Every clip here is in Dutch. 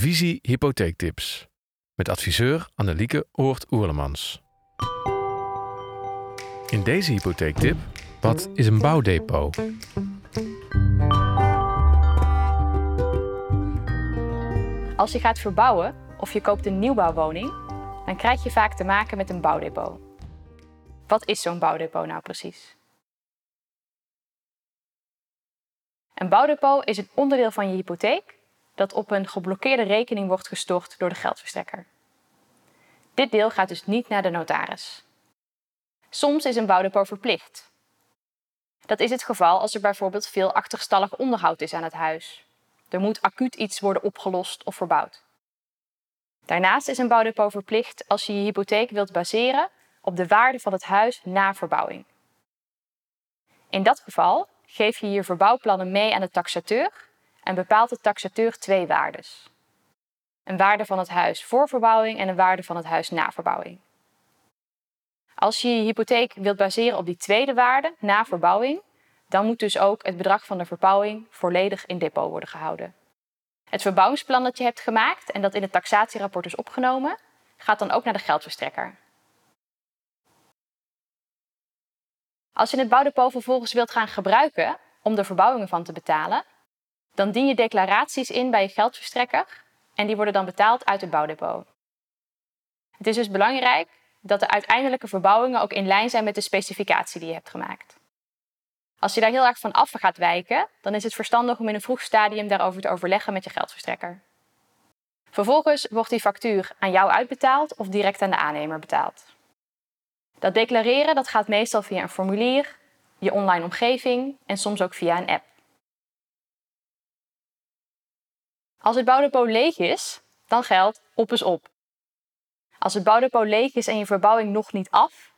Visie Hypotheektips met adviseur Annelieke Oort-Oerlemans. In deze hypotheektip, wat is een bouwdepot? Als je gaat verbouwen of je koopt een nieuwbouwwoning, dan krijg je vaak te maken met een bouwdepot. Wat is zo'n bouwdepot nou precies? Een bouwdepot is een onderdeel van je hypotheek dat op een geblokkeerde rekening wordt gestort door de geldverstrekker. Dit deel gaat dus niet naar de notaris. Soms is een bouwdepot verplicht. Dat is het geval als er bijvoorbeeld veel achterstallig onderhoud is aan het huis. Er moet acuut iets worden opgelost of verbouwd. Daarnaast is een bouwdepot verplicht als je je hypotheek wilt baseren op de waarde van het huis na verbouwing. In dat geval geef je je verbouwplannen mee aan de taxateur en bepaalt de taxateur twee waardes. Een waarde van het huis voor verbouwing en een waarde van het huis na verbouwing. Als je je hypotheek wilt baseren op die tweede waarde na verbouwing, dan moet dus ook het bedrag van de verbouwing volledig in depot worden gehouden. Het verbouwingsplan dat je hebt gemaakt en dat in het taxatierapport is opgenomen, gaat dan ook naar de geldverstrekker. Als je het bouwdepot vervolgens wilt gaan gebruiken om de verbouwingen van te betalen, dan dien je declaraties in bij je geldverstrekker en die worden dan betaald uit het bouwdepot. Het is dus belangrijk dat de uiteindelijke verbouwingen ook in lijn zijn met de specificatie die je hebt gemaakt. Als je daar heel erg van af gaat wijken, dan is het verstandig om in een vroeg stadium daarover te overleggen met je geldverstrekker. Vervolgens wordt die factuur aan jou uitbetaald of direct aan de aannemer betaald. Dat declareren dat gaat meestal via een formulier, je online omgeving en soms ook via een app. Als het bouwdepot leeg is, dan geldt op is op. Als het bouwdepot leeg is en je verbouwing nog niet af,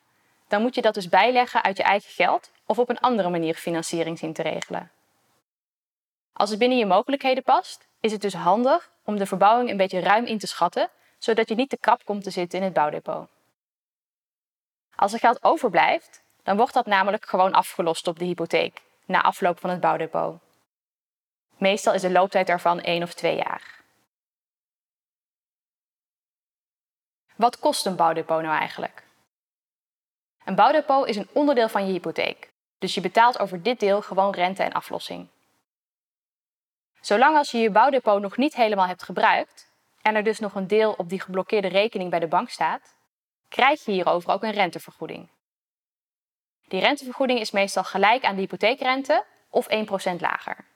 dan moet je dat dus bijleggen uit je eigen geld of op een andere manier financiering zien te regelen. Als het binnen je mogelijkheden past, is het dus handig om de verbouwing een beetje ruim in te schatten, zodat je niet te krap komt te zitten in het bouwdepot. Als er geld overblijft, dan wordt dat namelijk gewoon afgelost op de hypotheek na afloop van het bouwdepot. Meestal is de looptijd daarvan één of twee jaar. Wat kost een bouwdepot nou eigenlijk? Een bouwdepot is een onderdeel van je hypotheek, dus je betaalt over dit deel gewoon rente en aflossing. Zolang als je je bouwdepot nog niet helemaal hebt gebruikt en er dus nog een deel op die geblokkeerde rekening bij de bank staat, krijg je hierover ook een rentevergoeding. Die rentevergoeding is meestal gelijk aan de hypotheekrente of 1% lager.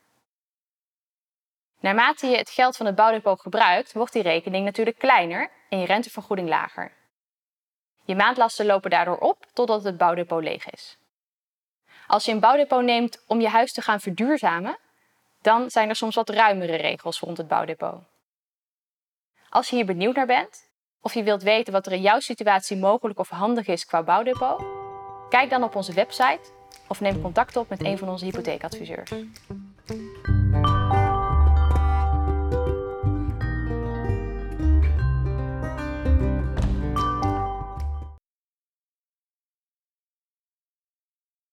Naarmate je het geld van het bouwdepot gebruikt, wordt die rekening natuurlijk kleiner en je rentevergoeding lager. Je maandlasten lopen daardoor op totdat het bouwdepot leeg is. Als je een bouwdepot neemt om je huis te gaan verduurzamen, dan zijn er soms wat ruimere regels rond het bouwdepot. Als je hier benieuwd naar bent, of je wilt weten wat er in jouw situatie mogelijk of handig is qua bouwdepot, kijk dan op onze website of neem contact op met een van onze hypotheekadviseurs.